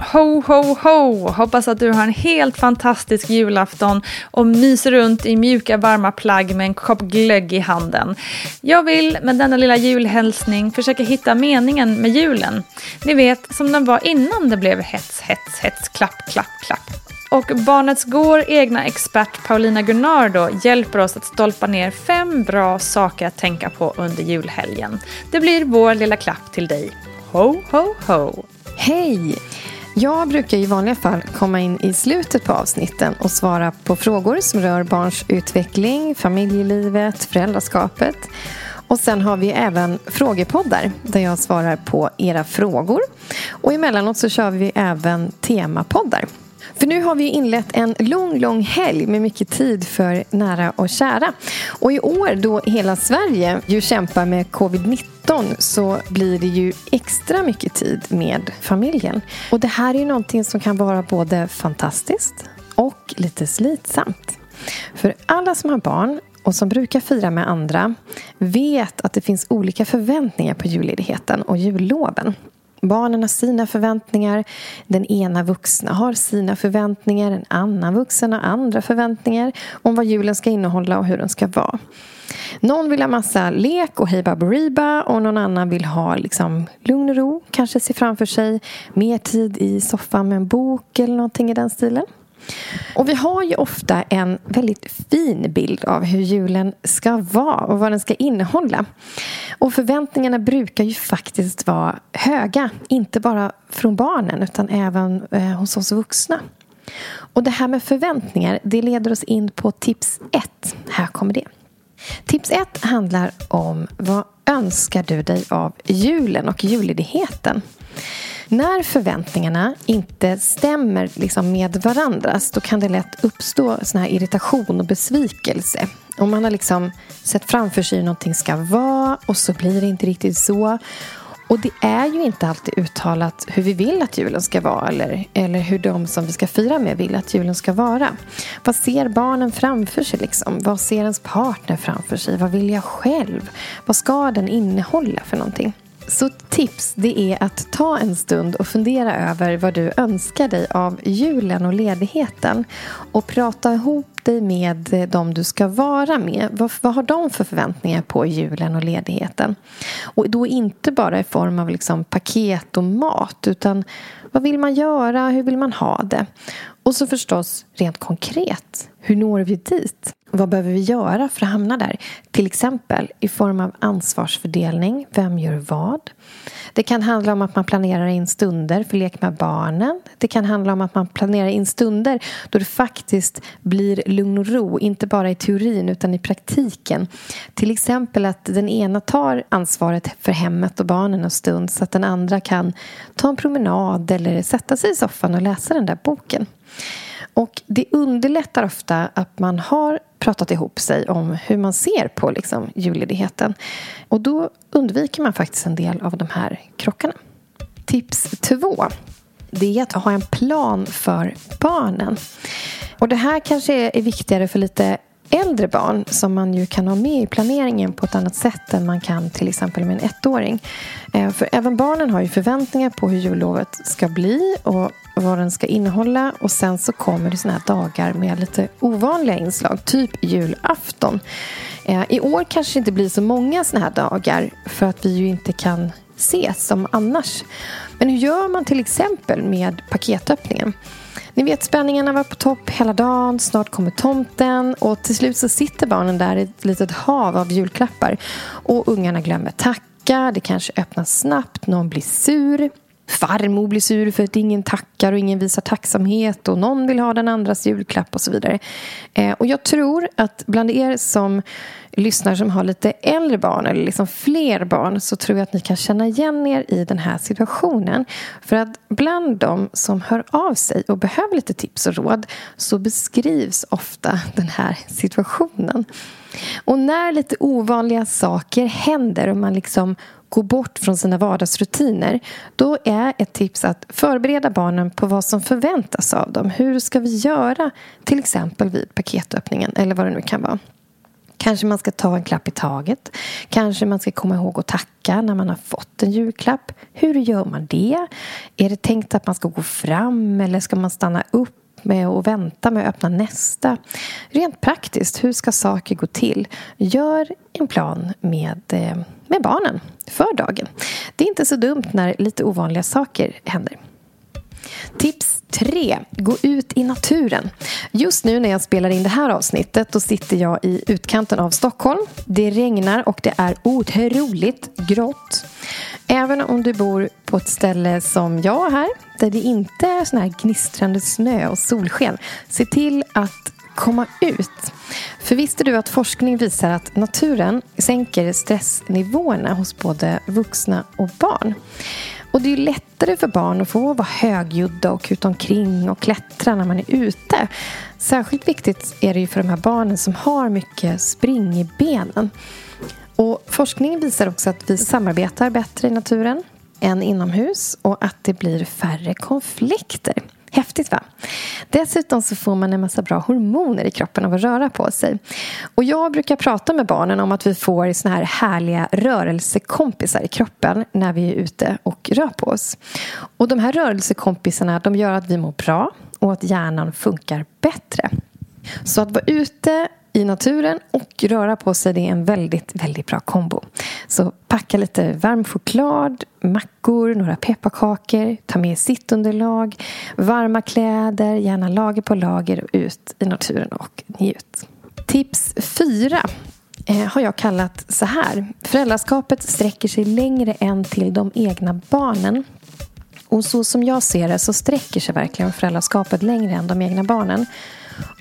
Ho, ho, ho! Hoppas att du har en helt fantastisk julafton och myser runt i mjuka varma plagg med en kopp glögg i handen. Jag vill med denna lilla julhälsning försöka hitta meningen med julen. Ni vet, som den var innan det blev hets, hets, hets, klapp, klapp, klapp. Och Barnets Går egna expert Paulina Gunnardo hjälper oss att stolpa ner fem bra saker att tänka på under julhelgen. Det blir vår lilla klapp till dig. Ho, ho, ho! Hej! Jag brukar i vanliga fall komma in i slutet på avsnitten och svara på frågor som rör barns utveckling, familjelivet, föräldraskapet. Och sen har vi även frågepoddar där jag svarar på era frågor. Och emellanåt så kör vi även temapoddar. För nu har vi inlett en lång, lång helg med mycket tid för nära och kära. Och i år då hela Sverige ju kämpar med covid-19 så blir det ju extra mycket tid med familjen. Och det här är ju någonting som kan vara både fantastiskt och lite slitsamt. För alla som har barn och som brukar fira med andra vet att det finns olika förväntningar på julledigheten och julloven. Barnen har sina förväntningar. Den ena vuxna har sina förväntningar. En annan vuxen har andra förväntningar om vad julen ska innehålla och hur den ska vara. Någon vill ha massa lek och hej baberiba och någon annan vill ha liksom lugn och ro. Kanske se framför sig mer tid i soffan med en bok eller någonting i den stilen. Och vi har ju ofta en väldigt fin bild av hur julen ska vara och vad den ska innehålla. Och förväntningarna brukar ju faktiskt vara höga. Inte bara från barnen utan även eh, hos oss vuxna. Och det här med förväntningar det leder oss in på tips ett. Här kommer det. Tips ett handlar om vad önskar du dig av julen och julledigheten? När förväntningarna inte stämmer liksom med varandras då kan det lätt uppstå sån här irritation och besvikelse. Om man har liksom sett framför sig hur någonting ska vara och så blir det inte riktigt så. Och det är ju inte alltid uttalat hur vi vill att julen ska vara eller, eller hur de som vi ska fira med vill att julen ska vara. Vad ser barnen framför sig? Liksom? Vad ser ens partner framför sig? Vad vill jag själv? Vad ska den innehålla för någonting? Så tips det är att ta en stund och fundera över vad du önskar dig av julen och ledigheten. Och prata ihop dig med dem du ska vara med. Vad, vad har de för förväntningar på julen och ledigheten? Och då inte bara i form av liksom paket och mat utan vad vill man göra? Hur vill man ha det? Och så förstås rent konkret. Hur når vi dit? Vad behöver vi göra för att hamna där? Till exempel i form av ansvarsfördelning. Vem gör vad? Det kan handla om att man planerar in stunder för lek med barnen. Det kan handla om att man planerar in stunder då det faktiskt blir lugn och ro, inte bara i teorin utan i praktiken. Till exempel att den ena tar ansvaret för hemmet och barnen en stund så att den andra kan ta en promenad eller sätta sig i soffan och läsa den där boken. Och det underlättar ofta att man har pratat ihop sig om hur man ser på liksom, julledigheten. Och då undviker man faktiskt en del av de här krockarna. Tips två det är att ha en plan för barnen. Och Det här kanske är viktigare för lite äldre barn som man ju kan ha med i planeringen på ett annat sätt än man kan till exempel med en ettåring. Eh, för även barnen har ju förväntningar på hur jullovet ska bli och vad den ska innehålla och sen så kommer det såna här dagar med lite ovanliga inslag, typ julafton. Eh, I år kanske det inte blir så många såna här dagar för att vi ju inte kan ses som annars. Men hur gör man till exempel med paketöppningen? Ni vet spänningarna var på topp hela dagen, snart kommer tomten och till slut så sitter barnen där i ett litet hav av julklappar och ungarna glömmer tacka, det kanske öppnas snabbt, någon blir sur farmor blir sur för att ingen tackar och ingen visar tacksamhet och någon vill ha den andras julklapp och så vidare. Eh, och jag tror att bland er som lyssnar som har lite äldre barn eller liksom fler barn så tror jag att ni kan känna igen er i den här situationen. För att bland de som hör av sig och behöver lite tips och råd så beskrivs ofta den här situationen. Och när lite ovanliga saker händer och man liksom gå bort från sina vardagsrutiner då är ett tips att förbereda barnen på vad som förväntas av dem. Hur ska vi göra till exempel vid paketöppningen eller vad det nu kan vara. Kanske man ska ta en klapp i taget. Kanske man ska komma ihåg att tacka när man har fått en julklapp. Hur gör man det? Är det tänkt att man ska gå fram eller ska man stanna upp med att vänta med att öppna nästa? Rent praktiskt, hur ska saker gå till? Gör en plan med, eh, med barnen för dagen. Det är inte så dumt när lite ovanliga saker händer. Tips 3. Gå ut i naturen. Just nu när jag spelar in det här avsnittet då sitter jag i utkanten av Stockholm. Det regnar och det är otroligt grått. Även om du bor på ett ställe som jag här där det inte är sån här gnistrande snö och solsken se till att komma ut. För visste du att forskning visar att naturen sänker stressnivåerna hos både vuxna och barn? Och det är lättare för barn att få vara högljudda och kuta omkring och klättra när man är ute. Särskilt viktigt är det ju för de här barnen som har mycket spring i benen. Och forskningen visar också att vi samarbetar bättre i naturen än inomhus och att det blir färre konflikter. Häftigt va? Dessutom så får man en massa bra hormoner i kroppen av att röra på sig. Och jag brukar prata med barnen om att vi får såna här härliga rörelsekompisar i kroppen när vi är ute och rör på oss. Och de här rörelsekompisarna de gör att vi mår bra och att hjärnan funkar bättre. Så att vara ute i naturen och röra på sig det är en väldigt, väldigt bra kombo. Så packa lite varm choklad, mackor, några pepparkakor, ta med sittunderlag, varma kläder, gärna lager på lager och ut i naturen och njut. Tips 4 eh, har jag kallat så här. Föräldraskapet sträcker sig längre än till de egna barnen. Och så som jag ser det så sträcker sig verkligen föräldraskapet längre än de egna barnen.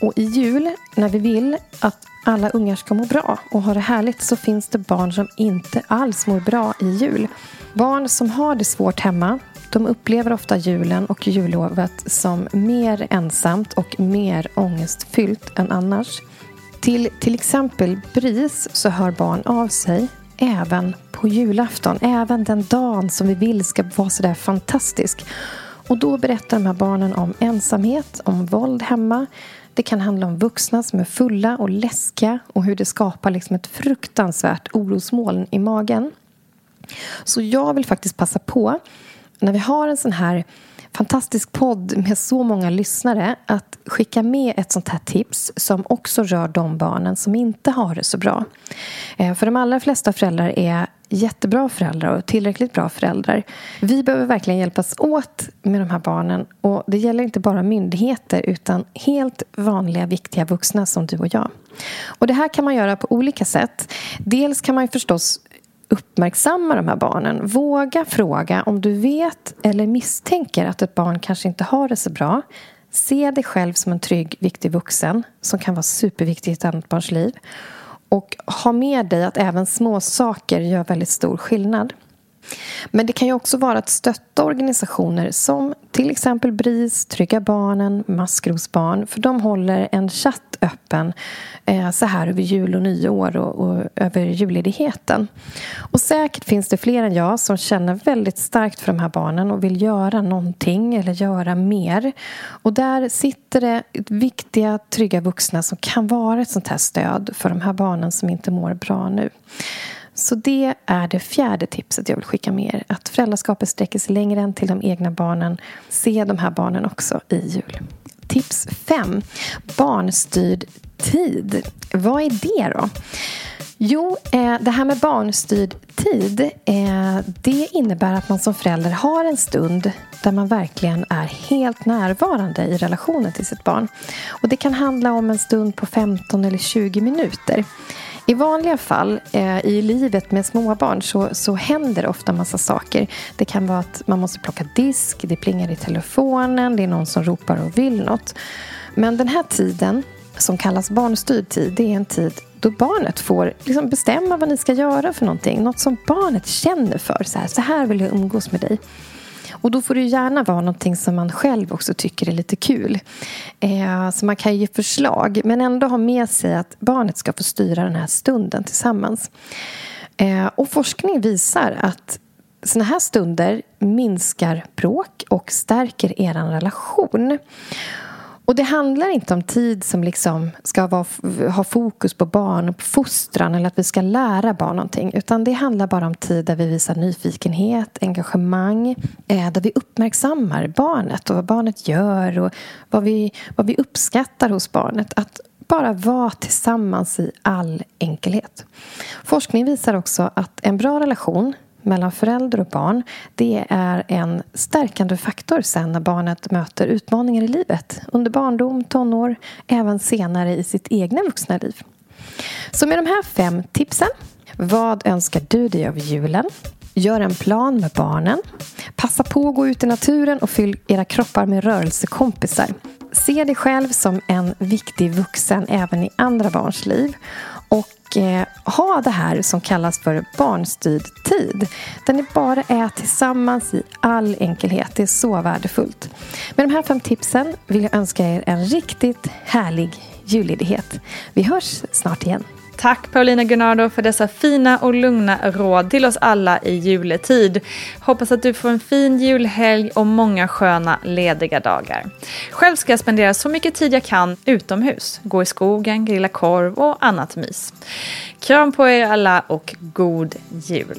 Och i jul, när vi vill att alla ungar ska må bra och ha det härligt så finns det barn som inte alls mår bra i jul. Barn som har det svårt hemma de upplever ofta julen och jullovet som mer ensamt och mer ångestfyllt än annars. Till till exempel BRIS så hör barn av sig även på julafton. Även den dagen som vi vill ska vara sådär fantastisk. Och då berättar de här barnen om ensamhet, om våld hemma. Det kan handla om vuxna som är fulla och läskiga och hur det skapar liksom ett fruktansvärt orosmoln i magen. Så jag vill faktiskt passa på, när vi har en sån här fantastisk podd med så många lyssnare att skicka med ett sånt här tips som också rör de barnen som inte har det så bra. Eh, för de allra flesta föräldrar är jättebra föräldrar och tillräckligt bra föräldrar. Vi behöver verkligen hjälpas åt med de här barnen och det gäller inte bara myndigheter utan helt vanliga viktiga vuxna som du och jag. Och det här kan man göra på olika sätt. Dels kan man förstås uppmärksamma de här barnen. Våga fråga om du vet eller misstänker att ett barn kanske inte har det så bra. Se dig själv som en trygg, viktig vuxen som kan vara superviktig i ett annat barns liv. Och ha med dig att även små saker gör väldigt stor skillnad. Men det kan ju också vara att stötta organisationer som till exempel BRIS, Trygga Barnen, Maskrosbarn för de håller en chatt öppen eh, så här över jul och nyår och, och över julledigheten. Och säkert finns det fler än jag som känner väldigt starkt för de här barnen och vill göra någonting eller göra mer. Och där sitter det viktiga, trygga vuxna som kan vara ett sånt här stöd för de här barnen som inte mår bra nu. Så det är det fjärde tipset jag vill skicka med er. Att föräldraskapet sträcker sig längre än till de egna barnen. Se de här barnen också i jul. Tips 5. Barnstyrd tid. Vad är det då? Jo, eh, det här med barnstyrd tid eh, det innebär att man som förälder har en stund där man verkligen är helt närvarande i relationen till sitt barn. Och Det kan handla om en stund på 15 eller 20 minuter. I vanliga fall eh, i livet med småbarn så, så händer ofta massa saker. Det kan vara att man måste plocka disk, det plingar i telefonen, det är någon som ropar och vill något. Men den här tiden, som kallas barnstyrd tid, det är en tid då barnet får liksom bestämma vad ni ska göra för någonting. Något som barnet känner för. Så här, så här vill jag umgås med dig. Och då får det gärna vara någonting som man själv också tycker är lite kul. Eh, så man kan ge förslag men ändå ha med sig att barnet ska få styra den här stunden tillsammans. Eh, och forskning visar att såna här stunder minskar bråk och stärker er relation. Och det handlar inte om tid som liksom ska vara, ha fokus på barn och fostran eller att vi ska lära barn någonting. Utan det handlar bara om tid där vi visar nyfikenhet, engagemang, eh, där vi uppmärksammar barnet och vad barnet gör och vad vi, vad vi uppskattar hos barnet. Att bara vara tillsammans i all enkelhet. Forskning visar också att en bra relation mellan förälder och barn det är en stärkande faktor sen när barnet möter utmaningar i livet. Under barndom, tonår, även senare i sitt egna vuxna liv. Så med de här fem tipsen. Vad önskar du dig av julen? Gör en plan med barnen. Passa på att gå ut i naturen och fyll era kroppar med rörelsekompisar. Se dig själv som en viktig vuxen även i andra barns liv. Och eh, ha det här som kallas för barnstyrd tid. Där ni bara är tillsammans i all enkelhet. Det är så värdefullt. Med de här fem tipsen vill jag önska er en riktigt härlig julledighet. Vi hörs snart igen. Tack Paulina Gunnardo för dessa fina och lugna råd till oss alla i juletid. Hoppas att du får en fin julhelg och många sköna lediga dagar. Själv ska jag spendera så mycket tid jag kan utomhus. Gå i skogen, grilla korv och annat mys. Kram på er alla och god jul!